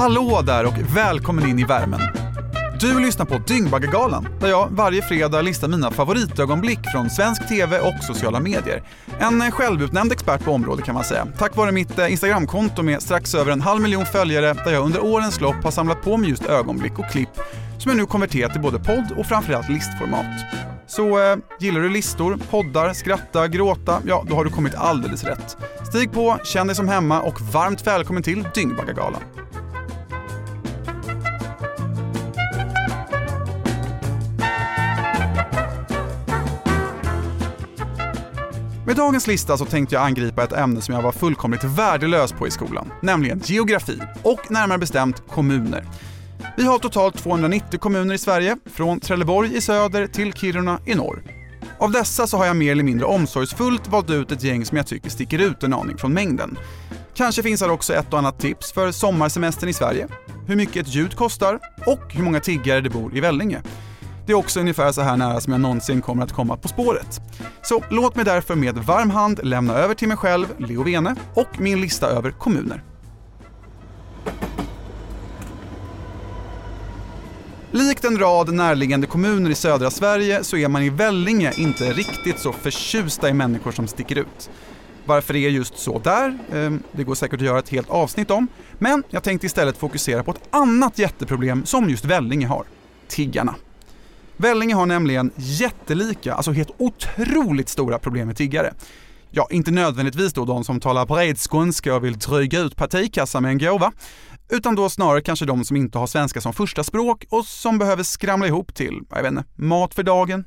Hallå där och välkommen in i värmen. Du lyssnar på Dyngbaggegalan där jag varje fredag listar mina favoritögonblick från svensk TV och sociala medier. En självutnämnd expert på området kan man säga. Tack vare mitt eh, Instagramkonto med strax över en halv miljon följare där jag under årens lopp har samlat på mig just ögonblick och klipp som jag nu konverterat till både podd och framförallt listformat. Så eh, gillar du listor, poddar, skratta, gråta, ja då har du kommit alldeles rätt. Stig på, känn dig som hemma och varmt välkommen till Dyngbaggegalan. Dagens lista så tänkte jag angripa ett ämne som jag var fullkomligt värdelös på i skolan, nämligen geografi och närmare bestämt kommuner. Vi har totalt 290 kommuner i Sverige, från Trelleborg i söder till Kiruna i norr. Av dessa så har jag mer eller mindre omsorgsfullt valt ut ett gäng som jag tycker sticker ut en aning från mängden. Kanske finns här också ett och annat tips för sommarsemestern i Sverige, hur mycket ett ljud kostar och hur många tiggare det bor i Vellinge. Det är också ungefär så här nära som jag någonsin kommer att komma På spåret. Så låt mig därför med varm hand lämna över till mig själv, Leo Vene, och min lista över kommuner. Likt en rad närliggande kommuner i södra Sverige så är man i Vellinge inte riktigt så förtjusta i människor som sticker ut. Varför det är just så där, ehm, det går säkert att göra ett helt avsnitt om, men jag tänkte istället fokusera på ett annat jätteproblem som just Vellinge har. Tiggarna. Vellinge har nämligen jättelika, alltså helt otroligt stora problem med tiggare. Ja, inte nödvändigtvis då de som talar bredskånska och vill dryga ut partikassan med en gåva, utan då snarare kanske de som inte har svenska som första språk och som behöver skramla ihop till, jag vet inte, mat för dagen.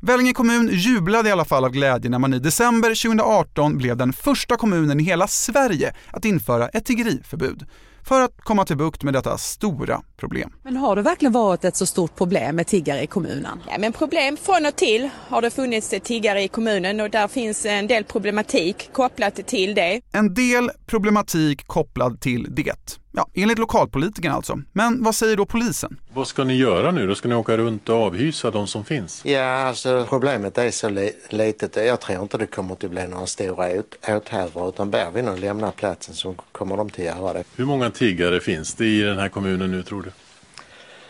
Vellinge kommun jublade i alla fall av glädje när man i december 2018 blev den första kommunen i hela Sverige att införa ett tiggeriförbud för att komma till bukt med detta stora problem. Men har det verkligen varit ett så stort problem med tiggare i kommunen? Ja, men problem från och till har det funnits tiggare i kommunen och där finns en del problematik kopplat till det. En del problematik kopplad till det. Ja, enligt lokalpolitikerna alltså. Men vad säger då polisen? Vad ska ni göra nu då? Ska ni åka runt och avhysa de som finns? Ja, alltså problemet är så li litet. Jag tror inte det kommer att bli några stora åthävor utan ber vi någon lämna platsen så kommer de till att göra det. Hur många tiggare finns det i den här kommunen nu tror du?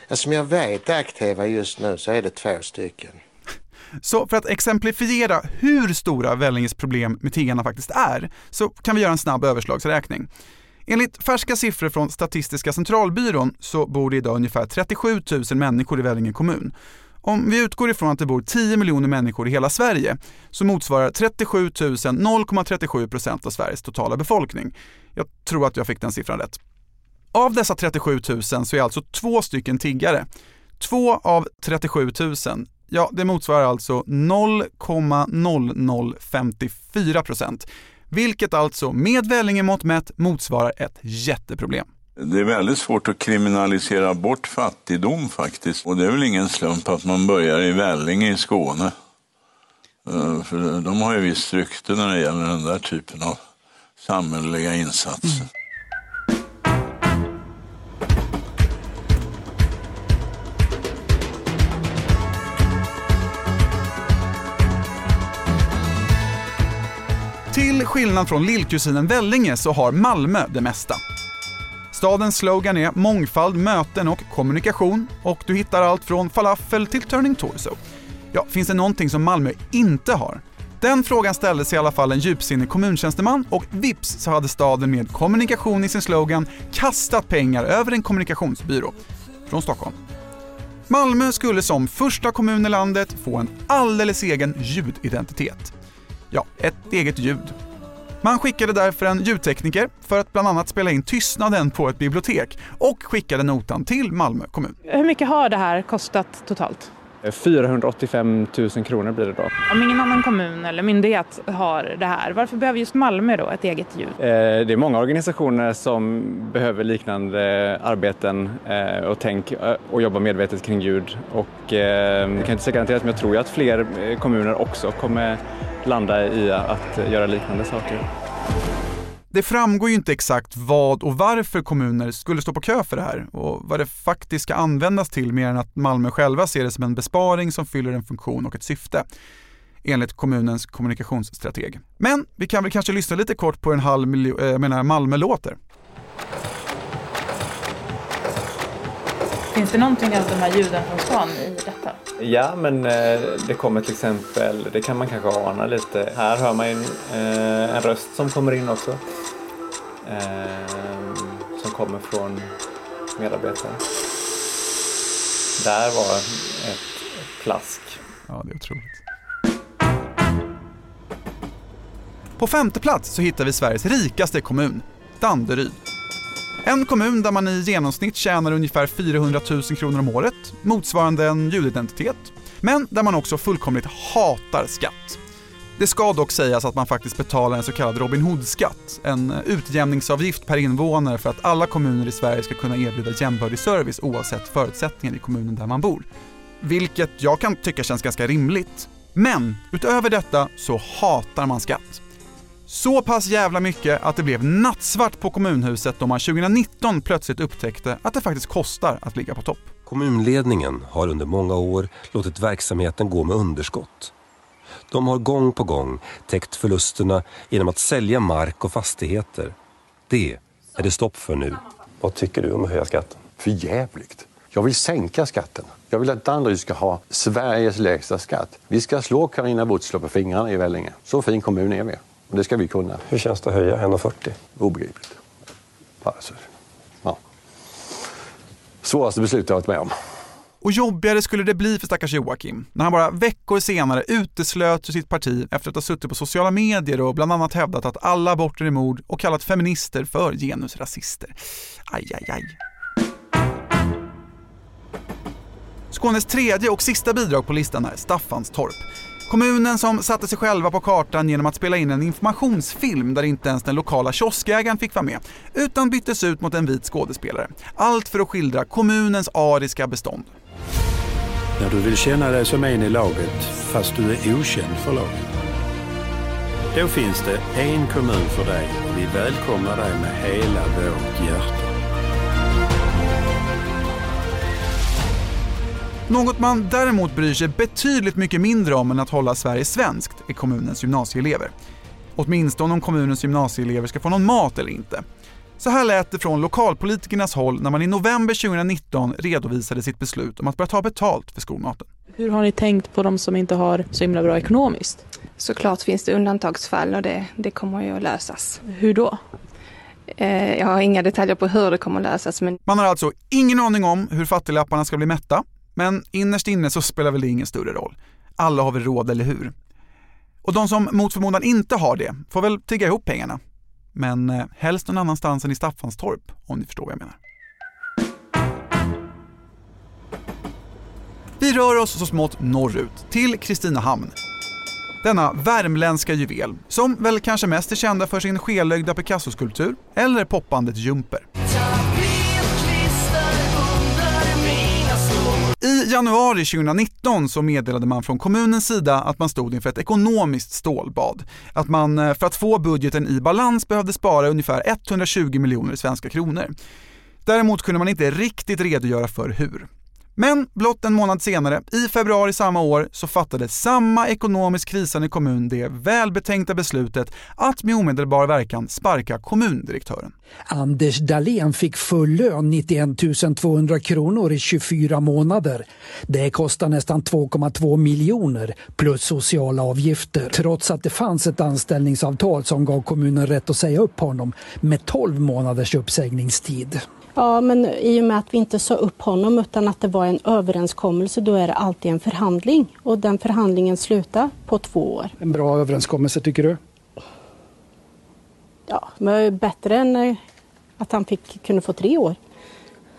Ja, som jag vet aktiva just nu så är det två stycken. Så för att exemplifiera hur stora Vellinges problem med tiggarna faktiskt är, så kan vi göra en snabb överslagsräkning. Enligt färska siffror från Statistiska centralbyrån så bor det idag ungefär 37 000 människor i Vellinge kommun. Om vi utgår ifrån att det bor 10 miljoner människor i hela Sverige så motsvarar 37 000 0,37 procent av Sveriges totala befolkning. Jag tror att jag fick den siffran rätt. Av dessa 37 000 så är alltså två stycken tiggare. Två av 37 000, ja det motsvarar alltså 0,0054 procent vilket alltså med Vellinge-mått mätt motsvarar ett jätteproblem. Det är väldigt svårt att kriminalisera bort fattigdom faktiskt. Och det är väl ingen slump att man börjar i Vellinge i Skåne. Eh, för de har ju visst rykte när det gäller den där typen av samhälleliga insatser. Mm. Till skillnad från lillkusinen Vellinge så har Malmö det mesta. Stadens slogan är mångfald, möten och kommunikation och du hittar allt från falafel till turning torso. Ja, finns det någonting som Malmö inte har? Den frågan ställdes i alla fall en djupsinnig kommuntjänsteman och vips så hade staden med kommunikation i sin slogan kastat pengar över en kommunikationsbyrå från Stockholm. Malmö skulle som första kommun i landet få en alldeles egen ljudidentitet ja, ett eget ljud. Man skickade därför en ljudtekniker för att bland annat spela in tystnaden på ett bibliotek och skickade notan till Malmö kommun. Hur mycket har det här kostat totalt? 485 000 kronor blir det då. Om ingen annan kommun eller myndighet har det här, varför behöver just Malmö då ett eget ljud? Eh, det är många organisationer som behöver liknande arbeten eh, och tänk eh, och jobba medvetet kring ljud. Och jag kan inte säga garanterat men jag tror ju att fler kommuner också kommer landa i att göra liknande saker. Det framgår ju inte exakt vad och varför kommuner skulle stå på kö för det här och vad det faktiskt ska användas till mer än att Malmö själva ser det som en besparing som fyller en funktion och ett syfte enligt kommunens kommunikationsstrateg. Men vi kan väl kanske lyssna lite kort på en halv miljon, äh, eh, menar Malmö låter. Finns det någonting av de här ljuden från stan i detta? Ja, men eh, det kommer till exempel, det kan man kanske ana lite. Här hör man ju eh, en röst som kommer in också. Eh, som kommer från medarbetare. Där var ett plask. Ja, det är otroligt. På femte plats så hittar vi Sveriges rikaste kommun, Danderyd. En kommun där man i genomsnitt tjänar ungefär 400 000 kronor om året, motsvarande en ljudidentitet, men där man också fullkomligt hatar skatt. Det ska dock sägas att man faktiskt betalar en så kallad Robin Hood-skatt, en utjämningsavgift per invånare för att alla kommuner i Sverige ska kunna erbjuda jämbördig service oavsett förutsättningar i kommunen där man bor. Vilket jag kan tycka känns ganska rimligt. Men utöver detta så hatar man skatt. Så pass jävla mycket att det blev nattsvart på kommunhuset då man 2019 plötsligt upptäckte att det faktiskt kostar att ligga på topp. Kommunledningen har under många år låtit verksamheten gå med underskott. De har gång på gång täckt förlusterna genom att sälja mark och fastigheter. Det är det stopp för nu. Vad tycker du om att höja skatten? För jävligt. Jag vill sänka skatten. Jag vill att Danderyd ska ha Sveriges lägsta skatt. Vi ska slå Carina Wutzler på fingrarna i Vellinge. Så fin kommun är vi. Det ska vi kunna. Hur känns det att höja 1,40? Obegripligt. Alltså, ja. Svåraste beslut jag varit med om. Och jobbigare skulle det bli för stackars Joakim när han bara veckor senare uteslöt ur sitt parti efter att ha suttit på sociala medier och bland annat hävdat att alla aborter är mord och kallat feminister för genusrasister. Aj, aj, aj. Skånes tredje och sista bidrag på listan är Staffanstorp. Kommunen som satte sig själva på kartan genom att spela in en informationsfilm där inte ens den lokala kioskägaren fick vara med, utan byttes ut mot en vit skådespelare. Allt för att skildra kommunens ariska bestånd. När du vill känna dig som en i laget, fast du är okänd för laget. Då finns det en kommun för dig och vi välkomnar dig med hela vårt hjärta. Något man däremot bryr sig betydligt mycket mindre om än att hålla Sverige svenskt är kommunens gymnasieelever. Åtminstone om kommunens gymnasieelever ska få någon mat eller inte. Så här lät det från lokalpolitikernas håll när man i november 2019 redovisade sitt beslut om att börja ta betalt för skolmaten. Hur har ni tänkt på de som inte har så himla bra ekonomiskt? Såklart finns det undantagsfall och det, det kommer ju att lösas. Hur då? Eh, jag har inga detaljer på hur det kommer att lösas. Men... Man har alltså ingen aning om hur fattiglapparna ska bli mätta, men innerst inne så spelar väl det ingen större roll. Alla har väl råd, eller hur? Och de som mot förmodan inte har det får väl tigga ihop pengarna. Men eh, helst någon annanstans än i Staffanstorp, om ni förstår vad jag menar. Vi rör oss så smått norrut, till Kristinehamn. Denna värmländska juvel, som väl kanske mest är kända för sin skelögda Picasso-skulptur eller popbandet Jumper. I januari 2019 så meddelade man från kommunens sida att man stod inför ett ekonomiskt stålbad. Att man eh, för att få budgeten i balans behövde spara ungefär 120 miljoner svenska kronor. Däremot kunde man inte riktigt redogöra för hur. Men blott en månad senare, i februari samma år, så fattade samma ekonomiskt krisande kommun det välbetänkta beslutet att med omedelbar verkan sparka kommundirektören. Anders Dahlén fick full lön, 91 200 kronor i 24 månader. Det kostar nästan 2,2 miljoner plus sociala avgifter. Trots att det fanns ett anställningsavtal som gav kommunen rätt att säga upp honom med 12 månaders uppsägningstid. Ja, men i och med att vi inte sa upp honom utan att det var en överenskommelse, då är det alltid en förhandling. Och den förhandlingen slutar på två år. En bra överenskommelse tycker du? Ja, men bättre än eh, att han fick, kunde få tre år.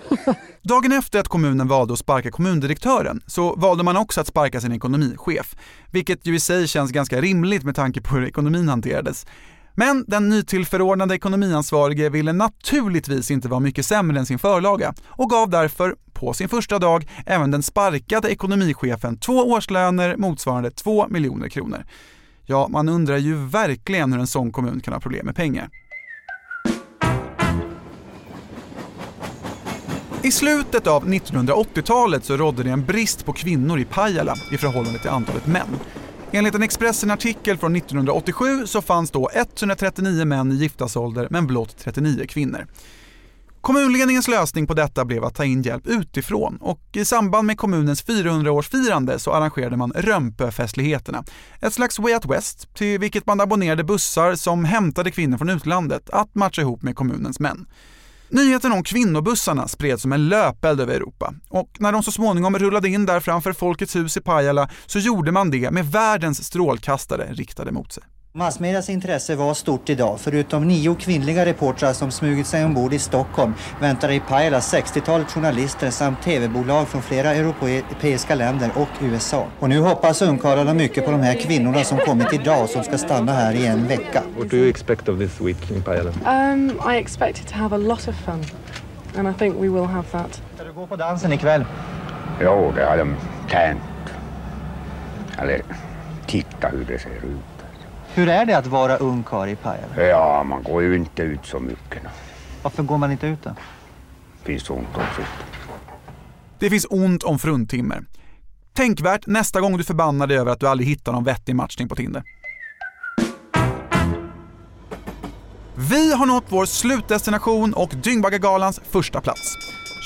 Dagen efter att kommunen valde att sparka kommundirektören så valde man också att sparka sin ekonomichef, vilket ju i sig känns ganska rimligt med tanke på hur ekonomin hanterades. Men den nytillförordnade ekonomiansvarige ville naturligtvis inte vara mycket sämre än sin förlaga och gav därför, på sin första dag, även den sparkade ekonomichefen två årslöner motsvarande 2 miljoner kronor. Ja, man undrar ju verkligen hur en sån kommun kan ha problem med pengar. I slutet av 1980-talet så rådde det en brist på kvinnor i Pajala i förhållande till antalet män. Enligt en Expressen-artikel från 1987 så fanns då 139 män i giftasålder men blott 39 kvinnor. Kommunledningens lösning på detta blev att ta in hjälp utifrån och i samband med kommunens 400-årsfirande så arrangerade man Römpöfestligheterna. Ett slags Way Out West till vilket man abonnerade bussar som hämtade kvinnor från utlandet att matcha ihop med kommunens män. Nyheten om kvinnobussarna spreds som en löpeld över Europa och när de så småningom rullade in där framför Folkets hus i Pajala så gjorde man det med världens strålkastare riktade mot sig. Massmedias intresse var stort idag. Förutom nio kvinnliga reportrar som smugit sig ombord i Stockholm väntade i Pajala 60-talet journalister samt tv-bolag från flera europeiska länder och USA. Och nu hoppas ungkarlarna mycket på de här kvinnorna som kommit idag som ska stanna här i en vecka. What do you expect of this week in Pajala? Um, I expect it to have a lot of fun. And I think we will have that. Ska du gå på dansen ikväll? Jo, det har de tänkt. Eller titta hur det ser ut. Hur är det att vara ungkarl i Pajala? Ja, man går ju inte ut så mycket. då. Varför går man inte ut då? Finns ont om sitt. Det finns ont om fruntimmer. Tänkvärt nästa gång du förbannar dig över att du aldrig hittar någon vettig matchning på Tinder. Vi har nått vår slutdestination och Dyngbaggegalans första plats.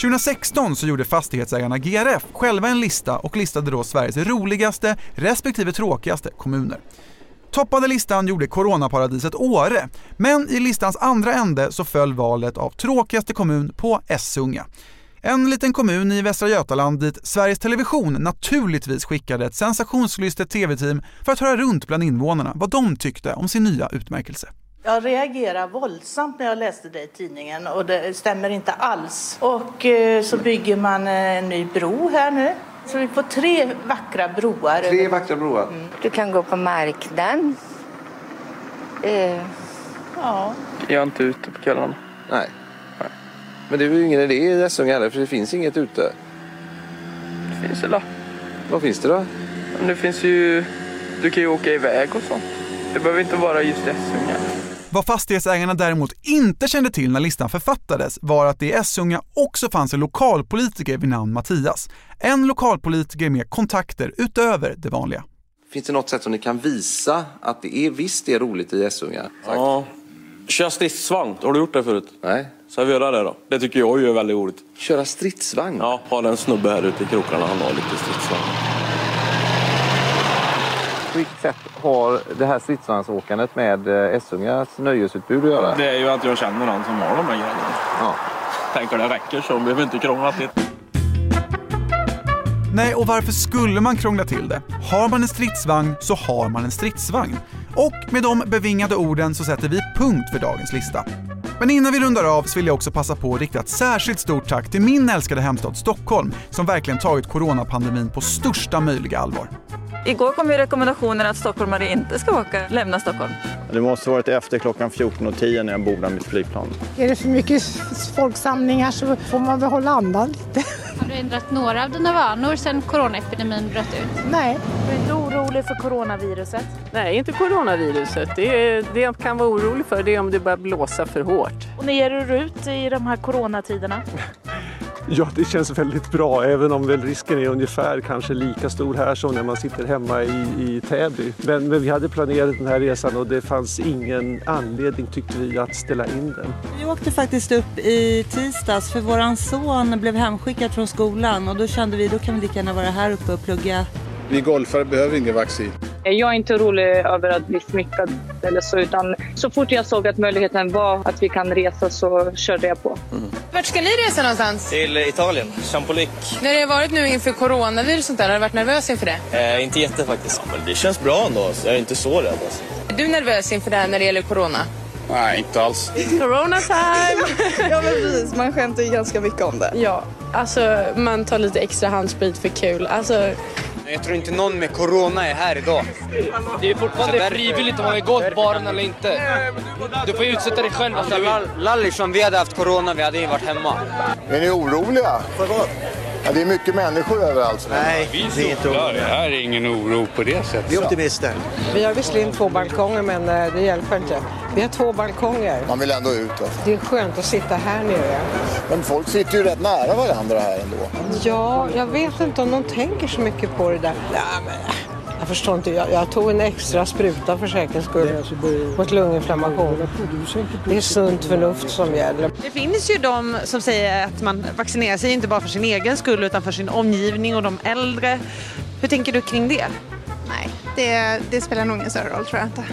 2016 så gjorde fastighetsägarna GRF själva en lista och listade då Sveriges roligaste respektive tråkigaste kommuner. Toppade listan gjorde coronaparadiset Åre, men i listans andra ände så föll valet av tråkigaste kommun på Essunga. En liten kommun i Västra Götaland dit Sveriges Television naturligtvis skickade ett sensationslystet tv-team för att höra runt bland invånarna vad de tyckte om sin nya utmärkelse. Jag reagerade våldsamt när jag läste det i tidningen och det stämmer inte alls. Och eh, så bygger man eh, en ny bro här nu. Så vi får tre vackra broar. Tre vackra broar. Mm. Du kan gå på marknaden. Eh, Ja. Jag är inte ute på kvällarna. Nej. Men det är ju ingen idé i Essunga heller för det finns inget ute. Det finns det då. Vad finns det då? Men det finns ju... Du kan ju åka iväg och sånt. Det behöver inte vara just Essunga. Vad fastighetsägarna däremot inte kände till när listan författades var att det i Essunga också fanns en lokalpolitiker vid namn Mattias. En lokalpolitiker med kontakter utöver det vanliga. Finns det något sätt som ni kan visa att det är visst det är roligt i Essunga? Ja. Kör stridsvagn. Har du gjort det förut? Nej. Så vi göra det då? Det tycker jag ju är väldigt roligt. Köra stridsvagn? Ja, har en snubbe här ute i krokarna. Han har lite stridsvagn. På vilket sätt har det här stridsvagnsåkandet med eh, Essungas nöjesutbud att göra? Det är ju att jag känner någon som har de här grejerna. Ja. Tänker det räcker så behöver inte krångla till. Nej, och varför skulle man krångla till det? Har man en stridsvagn så har man en stridsvagn. Och med de bevingade orden så sätter vi punkt för dagens lista. Men innan vi rundar av så vill jag också passa på att rikta ett särskilt stort tack till min älskade hemstad Stockholm som verkligen tagit coronapandemin på största möjliga allvar. Igår kom ju rekommendationen att stockholmare inte ska åka, lämna Stockholm. Det måste varit efter klockan 14.10 när jag bordade mitt flygplan. Är det för mycket folksamlingar så får man väl hålla andan lite. Har du ändrat några av dina vanor sedan coronaepidemin bröt ut? Nej. Du är inte orolig för coronaviruset? Nej, inte coronaviruset. Det, är, det jag kan vara orolig för det är om det börjar blåsa för hårt. Och ni ger er ut i de här coronatiderna? Ja, det känns väldigt bra, även om väl risken är ungefär kanske lika stor här som när man sitter hemma i, i Täby. Men, men vi hade planerat den här resan och det fanns ingen anledning tyckte vi att ställa in den. Vi åkte faktiskt upp i tisdags för våran son blev hemskickad från skolan och då kände vi då kan vi lika gärna vara här uppe och plugga. Vi golfare behöver ingen vaccin. Jag är inte orolig över att bli smittad eller så, utan så fort jag såg att möjligheten var att vi kan resa så körde jag på. Vart ska ni resa någonstans? Till Italien, Champolik. När det har varit nu inför coronavirus och sånt där, har du varit nervös inför det? Eh, inte jätte faktiskt. Ja, men det känns bra ändå. Jag är inte så rädd. Alltså. Är du nervös inför det här när det gäller corona? Nej, inte alls. Corona time! ja men precis, man skämtar ju ganska mycket om det. Ja, alltså man tar lite extra handsprit för kul. Alltså, Jag tror inte någon med corona är här idag. Det är fortfarande frivilligt om man vill gå till baren eller inte. Du får utsätta dig själv om Alltså, du vill. Lallish, om vi hade haft corona, vi hade ju varit hemma. Är ni oroliga? För vad? Ja, det är mycket människor överallt. Nej, vi är inte oroliga. Det här är ingen oro på det sättet. Vi är optimister. Vi har visserligen två balkonger men eh, det hjälper inte. Vi har två balkonger. Man vill ändå ut. Va? Det är skönt att sitta här nere. Men folk sitter ju rätt nära varandra här ändå. Ja, jag vet inte om de tänker så mycket på det där. Ja, men, förstår inte. Jag, jag tog en extra spruta för säkerhets skull mot lunginflammation. Det är sunt förnuft som gäller. Det finns ju de som säger att man vaccinerar sig inte bara för sin egen skull utan för sin omgivning och de äldre. Hur tänker du kring det? Nej, det, det spelar nog ingen större roll tror jag inte.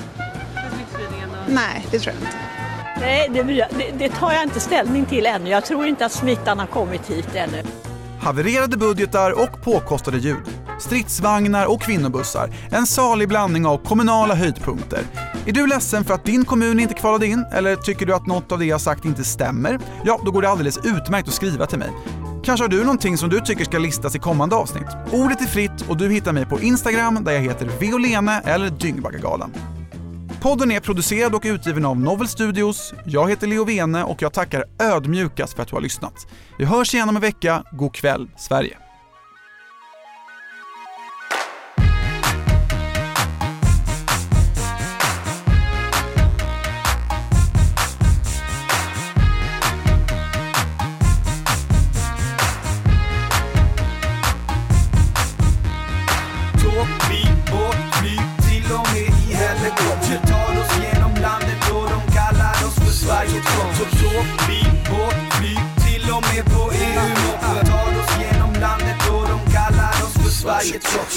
Nej, det tror jag inte. Nej, det, det, tar jag inte ställning till ännu. Jag tror inte att smittan har kommit hit ännu. Havererade budgetar och påkostade ljud. Stridsvagnar och kvinnobussar. En salig blandning av kommunala höjdpunkter. Är du ledsen för att din kommun inte kvalade in eller tycker du att något av det jag sagt inte stämmer? Ja, då går det alldeles utmärkt att skriva till mig. Kanske har du någonting som du tycker ska listas i kommande avsnitt? Ordet är fritt och du hittar mig på Instagram där jag heter Violene eller Dyngbaggegalan. Podden är producerad och utgiven av Novel Studios. Jag heter Leo Vene och jag tackar ödmjukast för att du har lyssnat. Vi hörs igen om en vecka. God kväll, Sverige!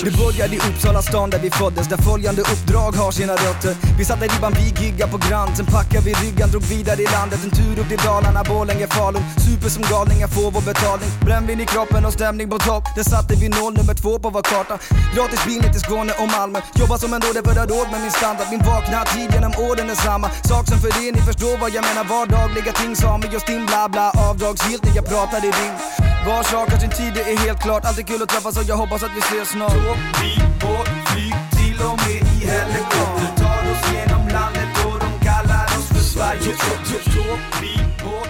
Det började i Uppsala stan där vi föddes, där följande uppdrag har sina rötter. Vi satte ribban, vi gigga på Grand, sen packade vi ryggan, drog vidare i landet. En tur upp till Dalarna, Borlänge, Falun. Super som galningar, får vår betalning. Brännvin i kroppen och stämning på topp. Där satte vi noll nummer två på vår karta. Gratis bil ner till Skåne och Malmö. Jobbar som en dåre för att ha råd med min standard. Min vakna tid genom åren är samma. Sak som för er, ni förstår vad jag menar. Vardagliga ting sa mig just din bla bla. Avdragsgillt när jag pratar i rim. Var sak har sin tid, det är helt klart. Alltid kul att träffas och jag hoppas att vi ses snart. Tåg, bil, båt, flyg, till och med i helikopter tar oss genom landet och de kallar oss för Sverige Tåg, bil, båt